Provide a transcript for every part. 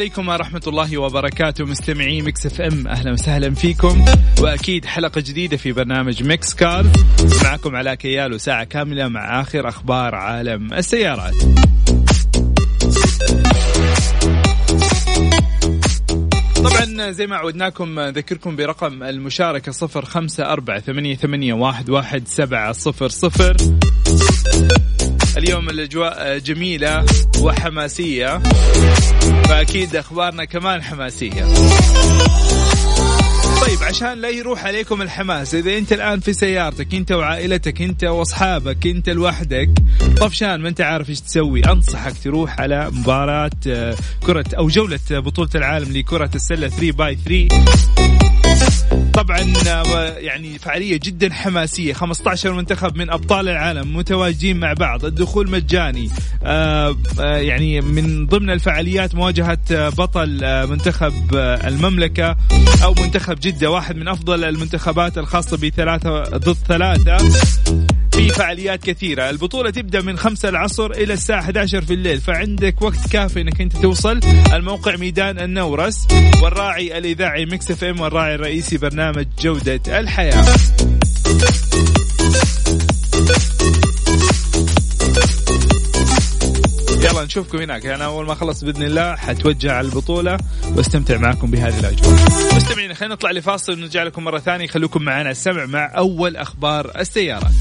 عليكم ورحمة الله وبركاته. مستمعي Mix FM أهلا وسهلا فيكم. وأكيد حلقة جديدة في برنامج Mix Car. معكم علاء كيال وساعة كاملة مع آخر أخبار عالم السيارات. طبعا زي ما عودناكم نذكركم برقم المشاركة صفر خمسة أربعة ثمانية, ثمانية واحد, واحد سبعة صفر صفر. اليوم الأجواء جميلة وحماسية فأكيد أخبارنا كمان حماسية. طيب عشان لا يروح عليكم الحماس إذا أنت الآن في سيارتك أنت وعائلتك أنت وأصحابك أنت لوحدك طفشان ما أنت عارف إيش تسوي أنصحك تروح على مباراة آه، كرة أو جولة بطولة العالم لكرة السلة 3 باي 3 طبعا آه، يعني فعالية جدا حماسية. 15 منتخب من أبطال العالم متواجدين مع بعض. الدخول مجاني. آه، آه، يعني من ضمن الفعاليات مواجهة بطل منتخب المملكة أو منتخب جدة واحد من أفضل المنتخبات الخاصة بثلاثة ضد ثلاثة. في فعاليات كثيرة. البطولة تبدأ من 5 العصر إلى الساعة 11 في الليل. فعندك وقت كافي أنك أنت توصل. الموقع ميدان النورس. والراعي الإذاعي Mix FM. والراعي الرئيسي برنامج جودة الحياة. يلا نشوفكم هناك. أنا أول ما خلص بإذن الله حتوجه على البطولة واستمتع معكم بهذه الأجواء. مستمعين خلينا نطلع لفاصل ونرجع لكم مرة ثانية. خلوكم معنا. السمع مع أول أخبار السيارات.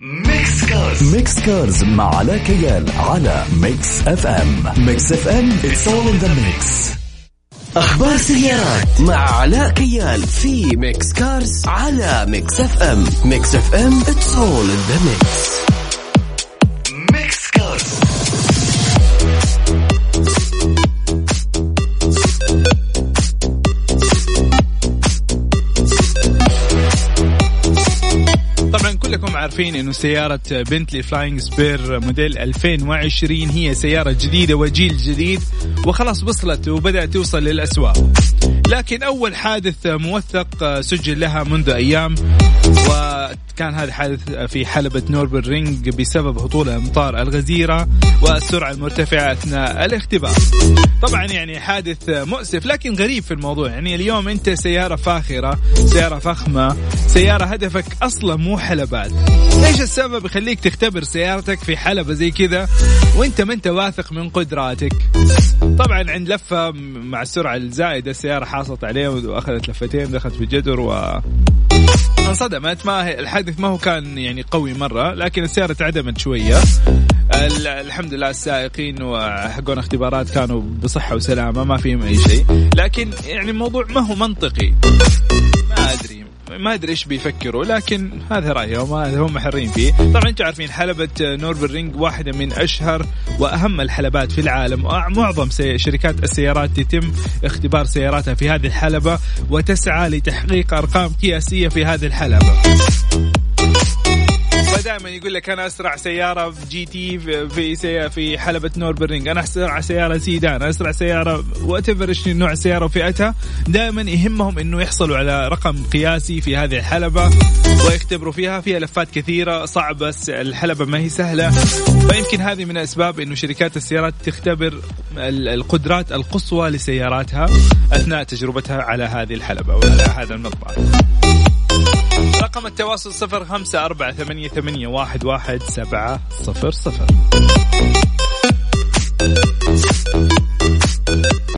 Mix Cars Mix Cars مع علاء كيال على Mix FM Mix FM it's all in the mix. أخبار سيارات مع علاء كيال في Mix Cars على Mix FM Mix FM all in the mix. Mix كلكم عارفين إنه سيارة Bentley Flying Spur موديل 2020 هي سيارة جديدة وجيل جديد وخلاص وصلت وبدأت توصل للأسواق. لكن أول حادث موثق سجل لها منذ أيام وكان هذا حادث في حلبة Nürburgring بسبب هطول الأمطار الغزيرة والسرعة المرتفعة أثناء الاختبار. طبعا يعني حادث مؤسف لكن غريب في الموضوع. يعني اليوم أنت سيارة فاخرة سيارة فخمة سيارة هدفك أصلا مو حلبات. إيش السبب يخليك تختبر سيارتك في حلبة زي كذا؟ وأنت ما أنت واثق من قدراتك. طبعا عند لفة مع السرعة الزائدة السيارة حاصلت عليه وأخذت لفتين دخلت في الجدر و انصدمت. ما هي الحادث ما هو كان يعني قوي مرة لكن السيارة تعدمت شوية. ال- الحمد لله السائقين وحقون اختبارات كانوا بصحة وسلامة ما فيهم أي شيء. لكن يعني الموضوع ما هو منطقي. ما أدري. ما أدري إيش بيفكروا لكن هذا رايهم هذا هم حرين فيه. طبعا أنتم عارفين حلبة Nürburgring واحدة من أشهر وأهم الحلبات في العالم ومعظم شركات السيارات يتم اختبار سياراتها في هذه الحلبة وتسعى لتحقيق أرقام قياسية في هذه الحلبة. فدائما يقول لك أنا أسرع سيارة في GT في في, في حلبة Nürburgring أنا أسرع سيارة سيدان أنا أسرع سيارة what إيش نوع السيارة وفئتها دائما يهمهم إنه يحصلوا على رقم قياسي في هذه الحلبة ويختبروا فيها. فيها لفات كثيرة صعبه الحلبة ما هي سهلة. فيمكن هذه من الاسباب إنه شركات السيارات تختبر ال- القدرات القصوى لسياراتها أثناء تجربتها على هذه الحلبة وعلى هذا المقطع رقم التواصل صفر خمسة أربعة ثمانية, ثمانية واحد, واحد سبعة صفر صفر.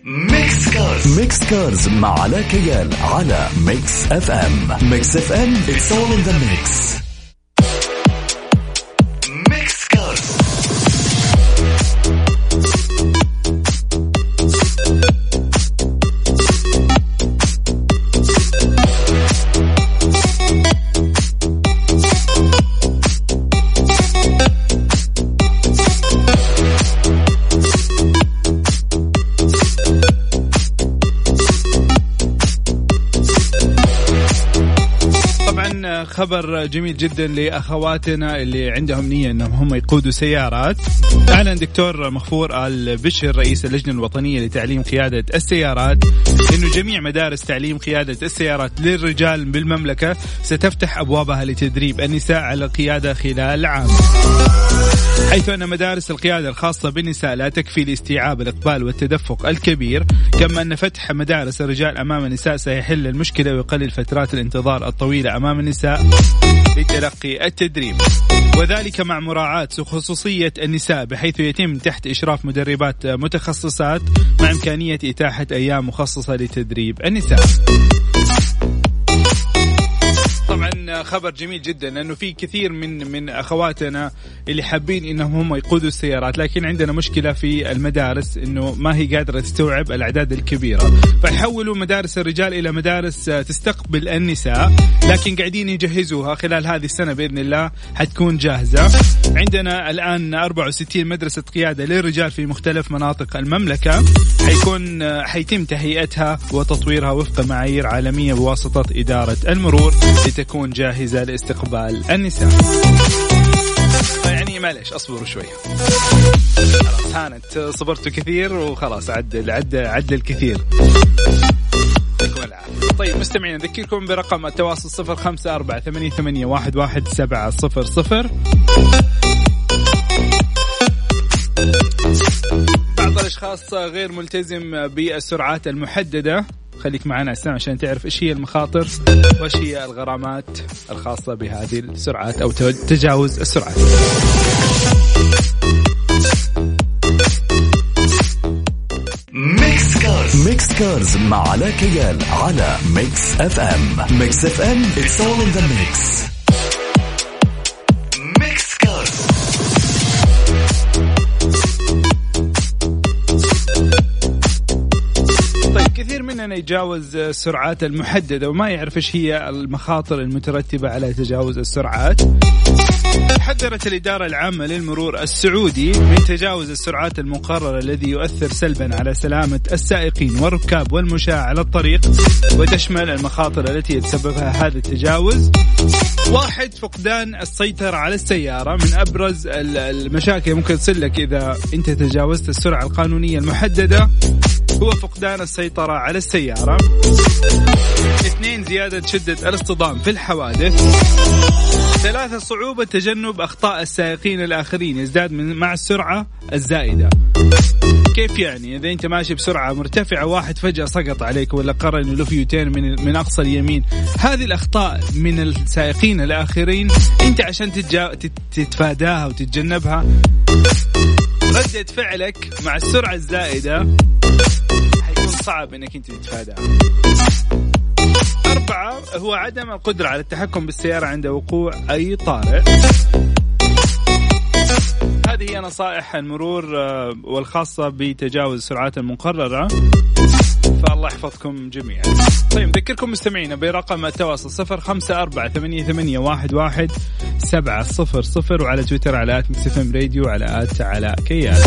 Mix Cars Mix Cars مع علاء كيال على Mix FM Mix FM it's all in the mix. خبر جميل جدا لأخواتنا اللي عندهم نية إنهم هم يقودوا سيارات. اعلن دكتور مغفور ال بشر رئيس اللجنة الوطنية لتعليم قيادة السيارات. إنه جميع مدارس تعليم قيادة السيارات للرجال بالمملكة ستفتح أبوابها لتدريب النساء على القيادة خلال عام. حيث أن مدارس القيادة الخاصة بالنساء لا تكفي لاستيعاب الإقبال والتدفق الكبير كما أن فتح مدارس الرجال أمام النساء سيحل المشكلة ويقلل فترات الانتظار الطويلة أمام النساء. لتلقي التدريب. وذلك مع مراعاة خصوصية النساء بحيث يتم تحت إشراف مدربات متخصصات مع إمكانية إتاحة أيام مخصصة لتدريب النساء. خبر جميل جدا لأنه في كثير من من أخواتنا اللي حابين إنهم هم يقودوا السيارات لكن عندنا مشكلة في المدارس إنه ما هي قادرة تستوعب الأعداد الكبيرة. فحولوا مدارس الرجال إلى مدارس تستقبل النساء لكن قاعدين يجهزوها خلال هذه السنة بإذن الله حتكون جاهزة. عندنا الآن 64 مدرسة قيادة للرجال في مختلف مناطق المملكة. حيكون حيتم تهيئتها وتطويرها وفق معايير عالمية بواسطة إدارة المرور لتكون جاهزة لاستقبال النساء. يعني معلش اصبروا شوي. خلاص هانت صبرتوا كثير وخلاص عدل عدل عدل الكثير طيب مستمعين نذكركم برقم التواصل صفر خمسة أربعة ثمانية, ثمانية واحد, واحد سبعة صفر صفر. بعض الأشخاص غير ملتزم بالسرعات المحددة. خليك معنا اسلام عشان تعرف إيش هي المخاطر وإيش هي الغرامات الخاصة بهذه السرعات أو تجاوز السرعات. Mix Cars. Mix Cars مع علاء كيال على Mix FM. Mix FM it's all in the mix. يجاوز السرعات المحددة وما يعرف إيش هي المخاطر المترتبة على تجاوز السرعات. حذرت الإدارة العامة للمرور السعودي من تجاوز السرعات المقررة الذي يؤثر سلبا على سلامة السائقين والركاب والمشاة على الطريق وتشمل المخاطر التي يتسببها هذا التجاوز. واحد فقدان السيطرة على السيارة من أبرز المشاكل. ممكن تصير لك إذا أنت تجاوزت السرعة القانونية المحددة. هو فقدان السيطرة على السيارة. اثنين زيادة شدة الاصطدام في الحوادث. ثلاثة صعوبة تجنب أخطاء السائقين الآخرين يزداد من مع السرعة الزائدة. كيف يعني؟ إذا أنت ماشي بسرعة مرتفعة واحد فجأة سقط عليك ولا قرر انه له يوتين من من أقصى اليمين. هذه الأخطاء من السائقين الآخرين. أنت عشان. تتفاداها وتتجنبها ردة فعلك مع السرعة الزائدة حيكون صعب إنك أنت تتفاداها أربعة هو عدم القدرة على التحكم بالسيارة عند وقوع أي طارئ. هذه هي نصائح المرور آه، والخاصة بتجاوز السرعات المقررة. فالله يحفظكم جميعا. طيب نذكركم مستمعينا برقم التواصل صفر خمسة أربعة ثمانية, ثمانية واحد, واحد سبعة صفر صفر وعلى تويتر على at MixFM Radio على at علاء كيال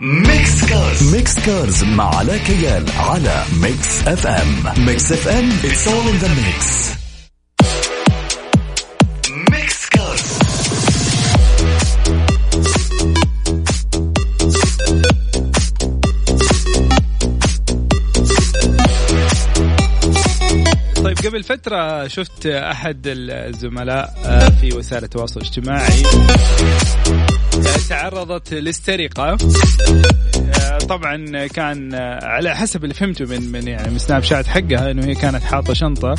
Mix Cars. Mix Cars مع علاء كيال على Mix FM. Mix FM it's all the mix. قبل فترة شفت أحد الزملاء في وسائل التواصل الاجتماعي تعرضت للسرقة طبعا كان على حسب اللي فهمته من من يعني من سناب شات حقها إنه هي كانت حاطة شنطة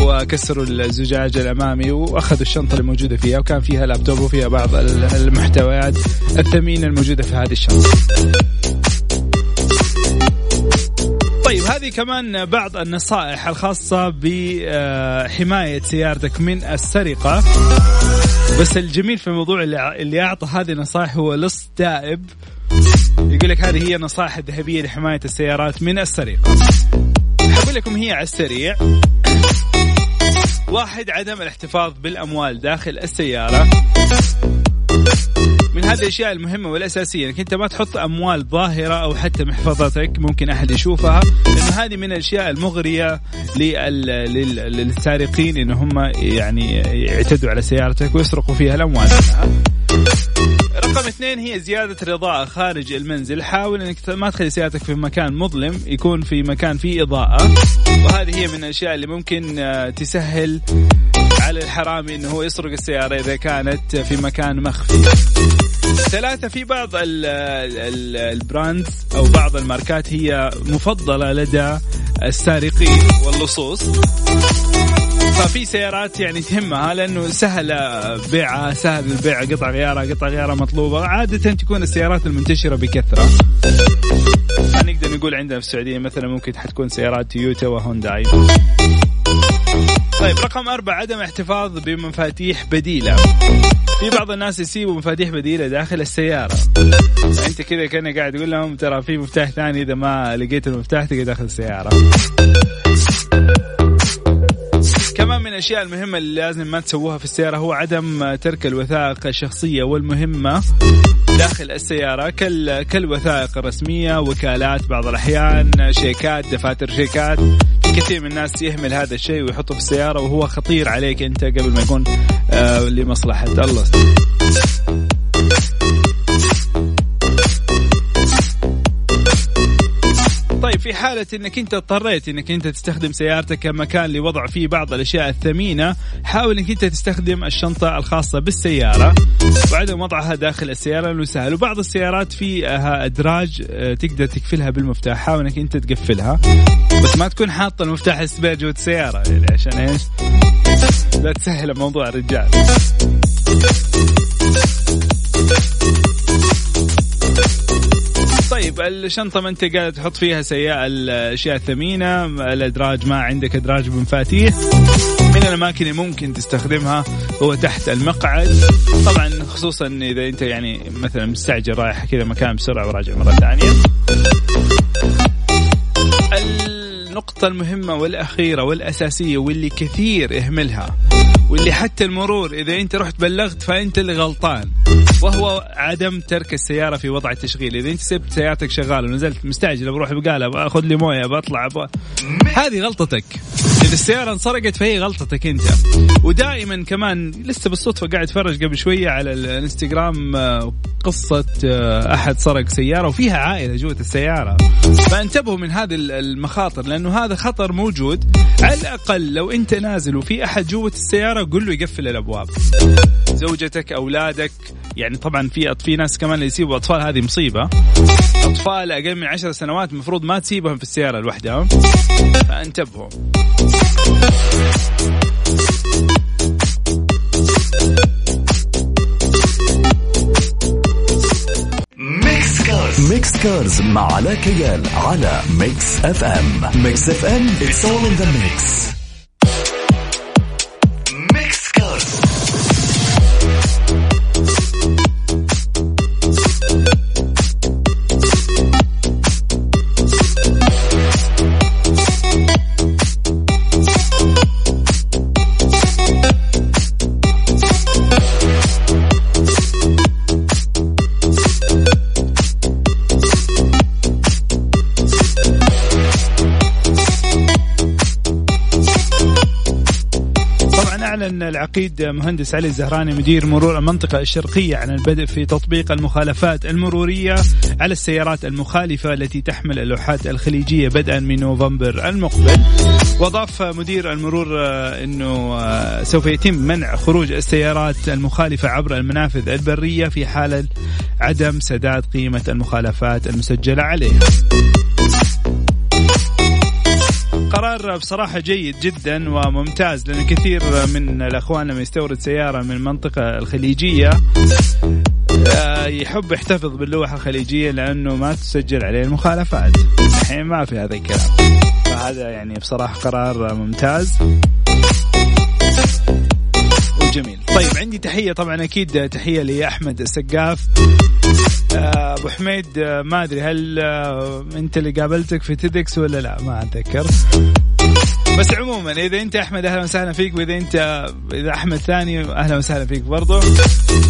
وكسروا الزجاج الأمامي وأخذوا الشنطة الموجوده فيها وكان فيها لابتوب وفيها بعض المحتويات الثمينة الموجودة في هذه الشنطة. طيب هذه كمان بعض النصائح الخاصة بحماية سيارتك من السرقة. بس الجميل في الموضوع اللي, أعطى هذه النصائح هو لص دائب. يقول لك هذه هي النصائح الذهبية لحماية السيارات من السرقة. أقول لكم هي على السريع. واحد عدم الاحتفاظ بالأموال داخل السيارة. من هذه الأشياء المهمة والأساسية إنك أنت ما تحط أموال ظاهرة أو حتى محفظتك ممكن أحد يشوفها لأنه هذه من الأشياء المغرية للسارقين إن هم يعني يعتدوا على سيارتك ويسرقوا فيها الأموال. رقم اثنين هي زيادة الإضاءة خارج المنزل. حاول أنك ما تخلي سيارتك في مكان مظلم يكون في مكان فيه إضاءة. وهذه هي من الأشياء اللي ممكن آه، تسهل على الحرامي إنه هو يسرق السيارة إذا كانت في مكان مخفي. ثلاثة في بعض البراندز أو بعض الماركات هي مفضلة لدى السارقين واللصوص. ففي سيارات يعني تهمها لأنه سهل بيعها سهل البيع. قطع غيارها قطع غيارها مطلوبة. عادة تكون السيارات المنتشرة بكثرة. نقدر نقول عندنا في السعودية مثلا ممكن حتكون سيارات تويوتا وهونداي. طيب رقم أربعة عدم احتفاظ بمفاتيح بديلة. في بعض الناس يسيبوا مفاتيح بديلة داخل السيارة. أنت كذا كان قاعد تقول لهم ترى في مفتاح ثاني إذا ما لقيت المفتاح تلقى داخل السيارة. كمان من الأشياء المهمة اللي لازم ما تسووها في السيارة هو عدم ترك الوثائق الشخصية والمهمة داخل السيارة. كال كالوثائق الرسمية وكالات بعض الأحيان شيكات دفاتر شيكات. كثير من الناس يهمل هذا الشيء ويحطه في السيارة وهو خطير عليك أنت قبل ما يكون آه لمصلحة الله. طيب في حالة إنك أنت اضطريت إنك أنت تستخدم سيارتك كمكان لوضع فيه بعض الأشياء الثمينة حاول إنك أنت تستخدم الشنطة الخاصة بالسيارة. وعدم وضعها داخل السيارة لأنه سهل وبعض السيارات فيها إدراج آه، تقدر تقفلها بالمفتاح. حاول إنك أنت تقفلها. بس ما تكون حاطة المفتاح السبير جوة السيارة يعني عشان إيش؟ لا تسهل موضوع الرجال طيب الشنطة ما انت قاعد تحط فيها سيئة الأشياء الثمينة الإدراج ما عندك إدراج بمفاتيح من الأماكن اللي ممكن تستخدمها هو تحت المقعد. طبعا خصوصا إذا أنت يعني مثلا مستعجل رايح كذا مكان بسرعة وراجع مرة ثانية. النقطة المهمة والأخيرة والأساسية واللي كثير يهملها واللي حتى المرور إذا أنت رحت بلغت فأنت اللي غلطان. وهو عدم ترك السيارة في وضع التشغيل. إذا أنت سبت سيارتك شغالة ونزلت مستعجل بروح بقالة بأخذ لي موية بطلع هذه غلطتك. إذا السيارة انسرقت فهي غلطتك أنت. ودائما كمان لسه بالصدفة قاعد أتفرج قبل شوية على الانستغرام آه، قصة آه، أحد سرق سيارة وفيها عائلة جوة السيارة. فانتبهوا من هذه المخاطر لأنه هذا خطر موجود. على الأقل لو أنت نازل وفي أحد جوة السيارة قل له يقفل الأبواب. زوجتك أولادك يعني طبعا في في ناس كمان اللي يسيبوا أطفال هذه مصيبة. أطفال أقل من عشر سنوات المفروض ما تسيبهم في السيارة لوحدهم فانتبهوا. Mix Cars Mix Cars مع علاء كيال على Mix FM Mix FM it's all in the mix. العقيد مهندس علي الزهراني مدير مرور المنطقة الشرقية عن البدء في تطبيق المخالفات المرورية على السيارات المخالفة التي تحمل اللوحات الخليجية بدءا من نوفمبر المقبل. وأضاف مدير المرور أنه سوف يتم منع خروج السيارات المخالفة عبر المنافذ البرية في حالة عدم سداد قيمة المخالفات المسجلة عليها. قرار بصراحة جيد جدا وممتاز لأن كثير من الأخوان لما يستورد سيارة من المنطقة الخليجية آه، يحب يحتفظ باللوحة الخليجية لأنه ما تسجل عليه المخالفات. الحين ما في هذا الكلام. فهذا يعني بصراحة قرار ممتاز. جميل. طيب عندي تحية طبعا أكيد تحية لأحمد السقاف. آه، أبو حميد آه، ما أدري هل آه، أنت اللي قابلتك في تيدكس ولا لا؟ ما أتذكر. بس عموما إذا أنت أحمد أهلا وسهلا فيك وإذا أنت إذا أحمد ثاني أهلا وسهلا فيك برضو.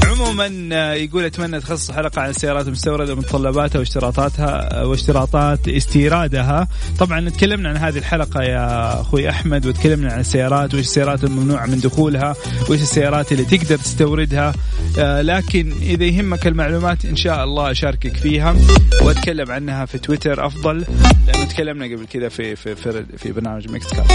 عموما يقول أتمنى تخصص حلقة عن السيارات المستوردة ومتطلباتها واشتراطاتها واشتراطات استيرادها. طبعا تكلمنا عن هذه الحلقة يا أخوي أحمد وتكلمنا عن السيارات وإيش السيارات الممنوعة من دخولها وإيش السيارات اللي تقدر تستوردها. لكن إذا يهمك المعلومات إن شاء الله أشاركك فيها وأتكلم عنها في تويتر أفضل لأنه تكلمنا قبل كذا في في في, في برنامج Mix Cars.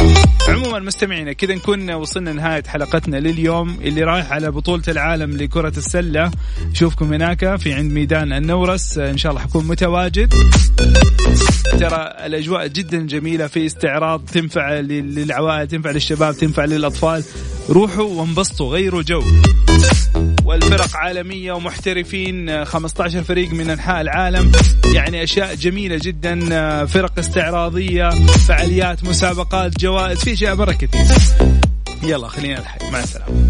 عموما مستمعينا كذا نكون وصلنا نهايه حلقتنا لليوم اللي رايح على بطولة العالم لكرة السلة. اشوفكم هناك في عند ميدان النورس. إن شاء الله حكون متواجد. ترى الأجواء جدا جميلة في استعراض تنفع للعوائل تنفع للشباب تنفع للأطفال. روحوا وانبسطوا غيروا جو. والفرق عالمية ومحترفين 15 فريق من أنحاء العالم. يعني أشياء جميلة جدا فرق استعراضية فعاليات مسابقات جوائز في أشياء مرة كثير يلا خلينا نلحق. مع السلامة.